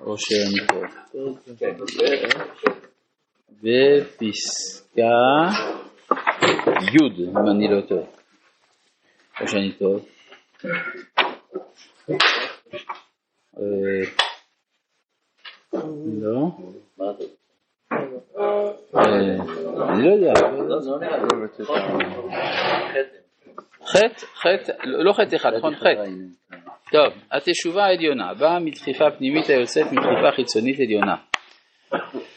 או שאני טועה? בפסקה י', אם אני לא טועה. או שאני. אה, לא? אה, אני לא יודע. חטא, חטא, לא חטא אחד, נכון? חטא. טוב, התשובה העליונה באה מדחיפה פנימית היוצאת מדחיפה חיצונית עליונה.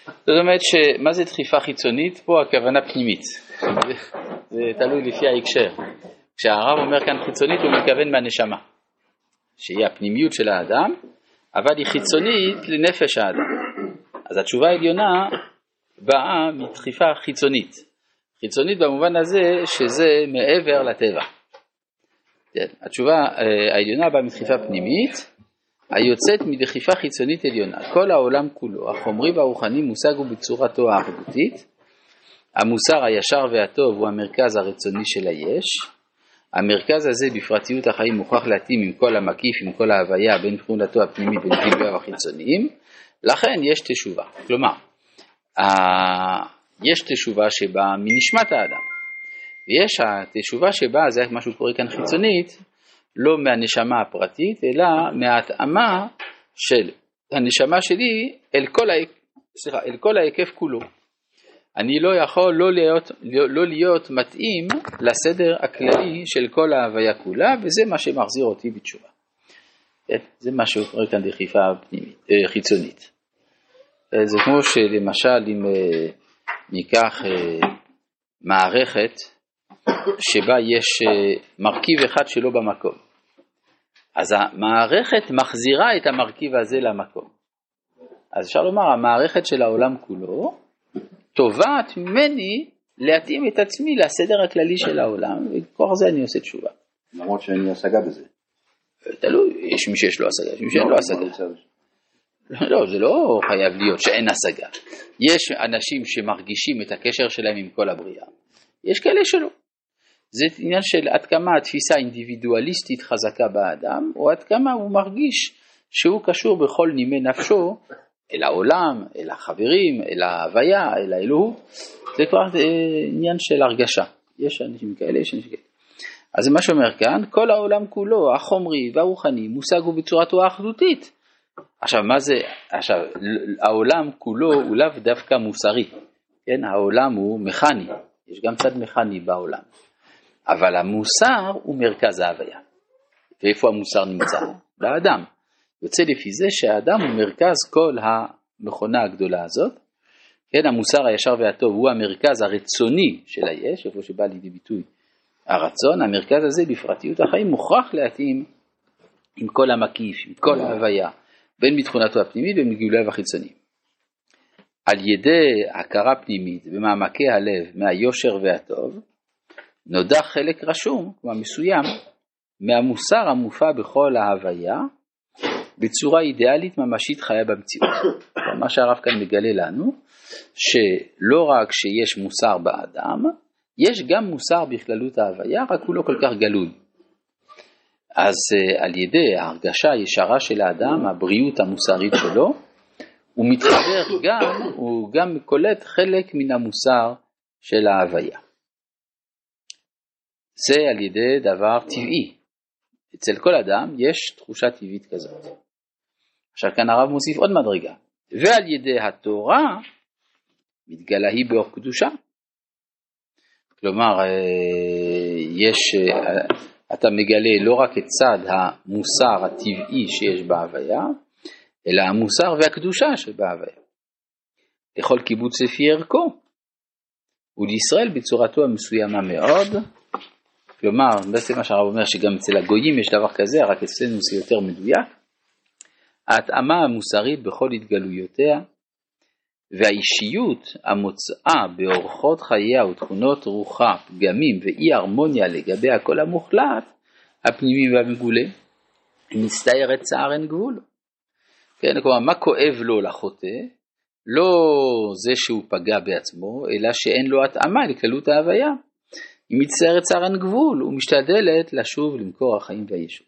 זאת אומרת שמה זה דחיפה חיצונית? פה הכוונה פנימית. זה תלוי לפי ההקשר. כשהרב אומר כאן חיצונית הוא מתכוון מהנשמה, שהיא הפנימיות של האדם, אבל היא חיצונית לנפש האדם. אז התשובה העליונה באה מדחיפה חיצונית. חיצונית במובן הזה שזה מעבר לטבע. כן, התשובה אה, העליונה באה מדחיפה פנימית, היוצאת מדחיפה חיצונית עליונה. כל העולם כולו, החומרי והרוחני, מושג הוא בצורתו האחדותית. המוסר הישר והטוב הוא המרכז הרצוני של היש. המרכז הזה בפרטיות החיים מוכרח להתאים עם כל המקיף, עם כל ההוויה, בין תכונתו הפנימית ובין גילוייו החיצוניים. לכן יש תשובה. כלומר, יש תשובה שבאה מנשמת האדם. ויש התשובה שבאה, זה מה שהוא קורא כאן חיצונית, לא מהנשמה הפרטית, אלא מההתאמה של הנשמה שלי אל כל, סליחה, אל כל ההיקף כולו. אני לא יכול לא להיות, לא, לא להיות מתאים לסדר הכללי של כל ההוויה כולה, וזה מה שמחזיר אותי בתשובה. כן? זה מה שהוא קורא כאן דחיפה פנימית, אה, חיצונית. אה, זה כמו שלמשל אם אה, ניקח מערכת שבה יש מרכיב אחד שלא במקום, אז המערכת מחזירה את המרכיב הזה למקום. אז אפשר לומר, המערכת של העולם כולו תובעת ממני להתאים את עצמי לסדר הכללי של העולם, וכוח זה אני עושה תשובה. למרות שאין לי השגה בזה. תלוי, יש מי שיש לו השגה, יש מי שאין לו השגה. לא, זה לא חייב להיות שאין השגה. יש אנשים שמרגישים את הקשר שלהם עם כל הבריאה, יש כאלה שלא. זה עניין של עד כמה התפיסה האינדיבידואליסטית חזקה באדם, או עד כמה הוא מרגיש שהוא קשור בכל נימי נפשו אל העולם, אל החברים, אל ההוויה, אל האלוהות. זה כבר אה, עניין של הרגשה. יש אנשים כאלה, יש אנשים כאלה. אז מה שאומר כאן, כל העולם כולו, החומרי והרוחני, מושג הוא בצורתו האחדותית. עכשיו, מה זה, עכשיו, העולם כולו הוא לאו דווקא מוסרי, כן, העולם הוא מכני, יש גם צד מכני בעולם, אבל המוסר הוא מרכז ההוויה. ואיפה המוסר נמצא? באדם. יוצא לפי זה שהאדם הוא מרכז כל המכונה הגדולה הזאת, כן, המוסר הישר והטוב הוא המרכז הרצוני של היש, איפה שבא לידי ביטוי הרצון, המרכז הזה בפרטיות החיים מוכרח להתאים עם כל המקיף, עם כל ההוויה, בין מתכונתו הפנימית ובין מגילוייו החיצוניים. על ידי הכרה פנימית במעמקי הלב מהיושר והטוב, נודע חלק רשום, כלומר מסוים, מהמוסר המופע בכל ההוויה, בצורה אידיאלית ממשית חיה במציאות. מה שהרב כאן מגלה לנו, שלא רק שיש מוסר באדם, יש גם מוסר בכללות ההוויה, רק הוא לא כל כך גלוי. אז uh, על ידי ההרגשה הישרה של האדם, הבריאות המוסרית שלו, הוא מתחבר גם, הוא גם קולט חלק מן המוסר של ההוויה. זה על ידי דבר טבעי. אצל כל אדם יש תחושה טבעית כזאת. עכשיו כאן הרב מוסיף עוד מדרגה. ועל ידי התורה מתגלה היא באור קדושה. כלומר, אה, יש, אה, אתה מגלה לא רק את צד המוסר הטבעי שיש בהוויה, אלא המוסר והקדושה שבהוויה. לכל קיבוץ לפי ערכו, ולישראל בצורתו המסוימה מאוד. כלומר, בעצם מה שהרב אומר שגם אצל הגויים יש דבר כזה, רק אצלנו זה יותר מדויק. ההתאמה המוסרית בכל התגלויותיה והאישיות המוצאה באורחות חייה ותכונות רוחה, פגמים ואי הרמוניה לגבי הקול המוחלט, הפנימי והמגולה, מצטערת צער אין גבול. כן, כלומר, מה כואב לו לחוטא? לא זה שהוא פגע בעצמו, אלא שאין לו התאמה לכללות ההוויה. היא מצטערת צער אין גבול ומשתדלת לשוב למקור החיים והישות.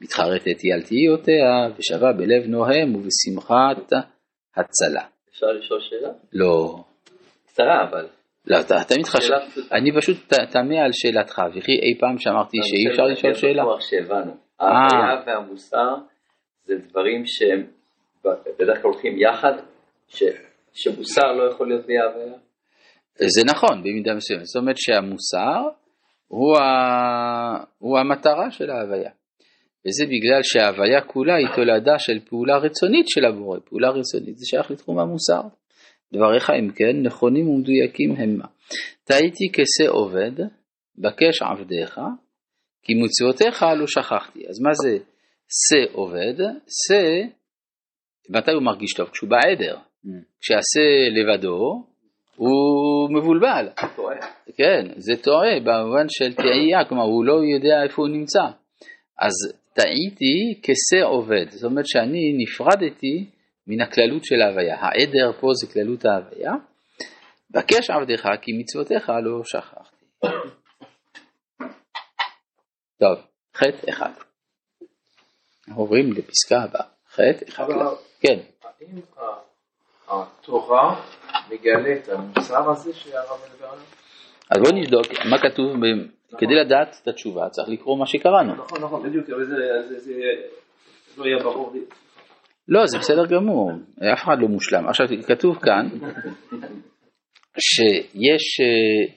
מתחרטת היא על תהיותיה, ושווה בלב נוהם ובשמחת הצלה. אפשר לשאול שאלה? לא. קצרה אבל. לא, אתה תמיד חשב, שאלה פשוטה. אני פשוט תמה על שאלתך, וכי אי פעם שאמרתי אני שאי אפשר לשאול שאלה? בטוח שהבנו. אה. ההוויה והמוסר זה דברים שהם בדרך כלל הולכים יחד, ש- שמוסר לא יכול להיות בלי ההוויה. זה נכון במידה מסוימת, זאת אומרת שהמוסר הוא, ה... הוא המטרה של ההוויה. וזה בגלל שההוויה כולה היא תולדה של פעולה רצונית של הבורא, פעולה רצונית זה שייך לתחום המוסר. דבריך אם כן נכונים ומדויקים המה. טעיתי כשה עובד, בקש עבדיך, כי מצוותיך לא שכחתי. אז מה זה שא עובד? שא, מתי הוא מרגיש טוב? כשהוא בעדר. כשהשה לבדו, הוא מבולבל. טועה. כן, זה טועה במובן של תהייה, כלומר הוא לא יודע איפה הוא נמצא. אז טעיתי כשה עובד, זאת אומרת שאני נפרדתי מן הכללות של ההוויה. העדר פה זה כללות ההוויה. בקש עבדך כי מצוותיך לא שכחתי. טוב, חטא אחד. עוברים לפסקה הבאה. חטא אחד. כן. האם התורה מגלה את המוסר הזה שהרב מדבר עליו? אז בוא נבדוק מה כתוב, כדי לדעת את התשובה צריך לקרוא מה שקראנו. נכון, נכון, בדיוק, אבל זה- לא יהיה ברור לי. לא, זה בסדר גמור, אף אחד לא מושלם. עכשיו כתוב כאן שיש אה,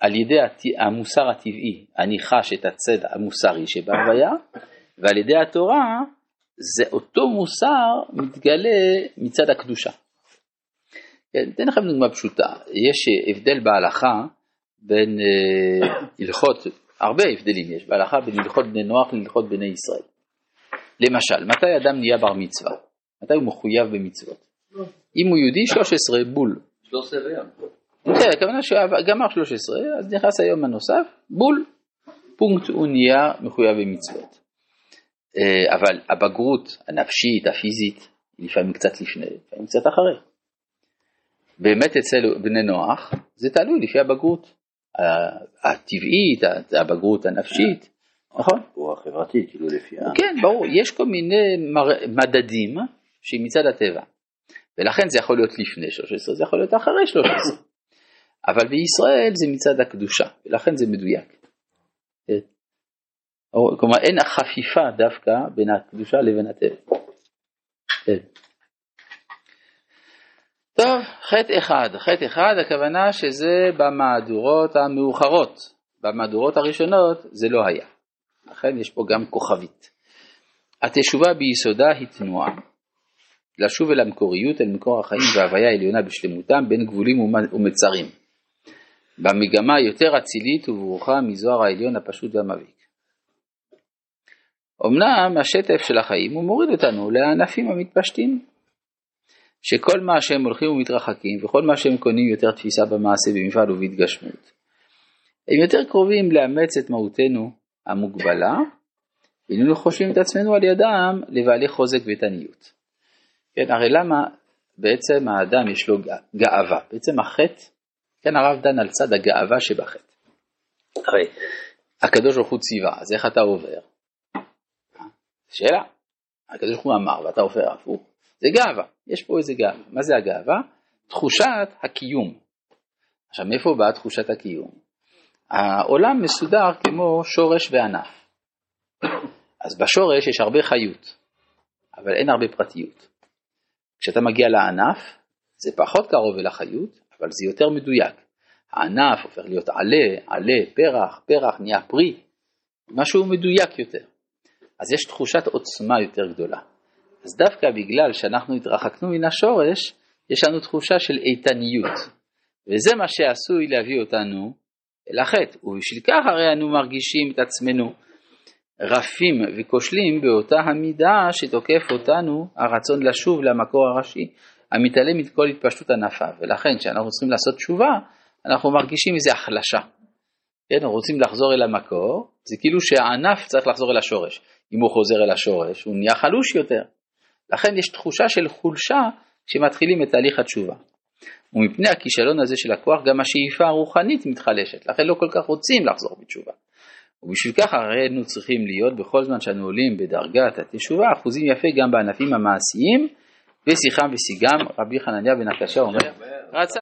על ידי המוסר הטבעי אני חש את הצד המוסרי שבהוויה, ועל ידי התורה זה אותו מוסר מתגלה מצד הקדושה. כן, אתן לכם דוגמה פשוטה, יש אה, הבדל בהלכה בין אה, הלכות, הרבה הבדלים יש בהלכה בין הלכות בני נוח להלכות בני ישראל. למשל, מתי אדם נהיה בר מצווה? מתי הוא מחויב במצוות? אם הוא יהודי 13 בול. לא עושה בים. כן, הכוונה שגמר 13, אז נכנס היום הנוסף, בול, פונקט הוא נהיה מחויב במצוות. אה, אבל הבגרות הנפשית, הפיזית, היא לפעמים קצת לפני, לפעמים קצת אחרי. באמת אצל בני נוח זה תלוי לפי הבגרות הטבעית, הבגרות הנפשית, נכון? הוא החברתי, כאילו לפי ה... כן, ברור, יש כל מיני מדדים שהם מצד הטבע, ולכן זה יכול להיות לפני 13, זה יכול להיות אחרי 13, אבל בישראל זה מצד הקדושה, ולכן זה מדויק. כן. או- כלומר, אין חפיפה דווקא בין הקדושה לבין הטבע. טוב, חטא אחד, חטא אחד, הכוונה שזה במהדורות המאוחרות, במהדורות הראשונות זה לא היה. לכן יש פה גם כוכבית. התשובה ביסודה היא תנועה. לשוב אל המקוריות, אל מקור החיים וההוויה העליונה בשלמותם בין גבולים ומצרים. במגמה יותר אצילית וברוכה מזוהר העליון הפשוט והמביק. אמנם השטף של החיים הוא מוריד אותנו לענפים המתפשטים, שכל מה שהם הולכים ומתרחקים וכל מה שהם קונים יותר תפיסה במעשה, במפעל ובהתגשמות. הם יותר קרובים לאמץ את מהותנו המוגבלה, והננו חושבים את עצמנו על ידם לבעלי חוזק ואיתניות. כן, הרי למה בעצם האדם יש לו גא- גאווה? בעצם החטא, כן, הרב דן על צד הגאווה שבחטא. הרי הקדוש ברוך הוא ציווה, אז איך אתה עובר? שאלה. הקדוש ברוך הוא אמר ואתה עובר הפוך, זה גאווה, יש פה איזה גאווה. מה זה הגאווה? תחושת הקיום. עכשיו מאיפה באה תחושת הקיום? העולם מסודר כמו שורש וענף. אז בשורש יש הרבה חיות, אבל אין הרבה פרטיות. כשאתה מגיע לענף, זה פחות קרוב אל החיות, אבל זה יותר מדויק. הענף הופך להיות עלה, עלה, פרח, פרח נהיה פרי, משהו מדויק יותר. אז יש תחושת עוצמה יותר גדולה. אז דווקא בגלל שאנחנו התרחקנו מן השורש, יש לנו תחושה של איתניות. וזה מה שעשוי להביא אותנו אל החטא. ובשביל כך הרי אנו מרגישים את עצמנו רפים וכושלים באותה המידה שתוקף אותנו הרצון לשוב למקור הראשי, המתעלם את כל התפשטות ענפיו. ולכן כשאנחנו צריכים לעשות תשובה, אנחנו מרגישים איזו החלשה. כן, אנחנו רוצים לחזור אל המקור, זה כאילו שהענף צריך לחזור אל השורש. אם הוא חוזר אל השורש, הוא נהיה חלוש יותר. לכן יש תחושה של חולשה כשמתחילים את תהליך התשובה. ומפני הכישלון הזה של הכוח, גם השאיפה הרוחנית מתחלשת, לכן לא כל כך רוצים לחזור בתשובה. ובשביל כך הרי היינו צריכים להיות בכל זמן שאנו עולים בדרגת התשובה אחוזים יפה גם בענפים המעשיים ושיחם ושיגם רבי חנניה בן הקשה אומר רצה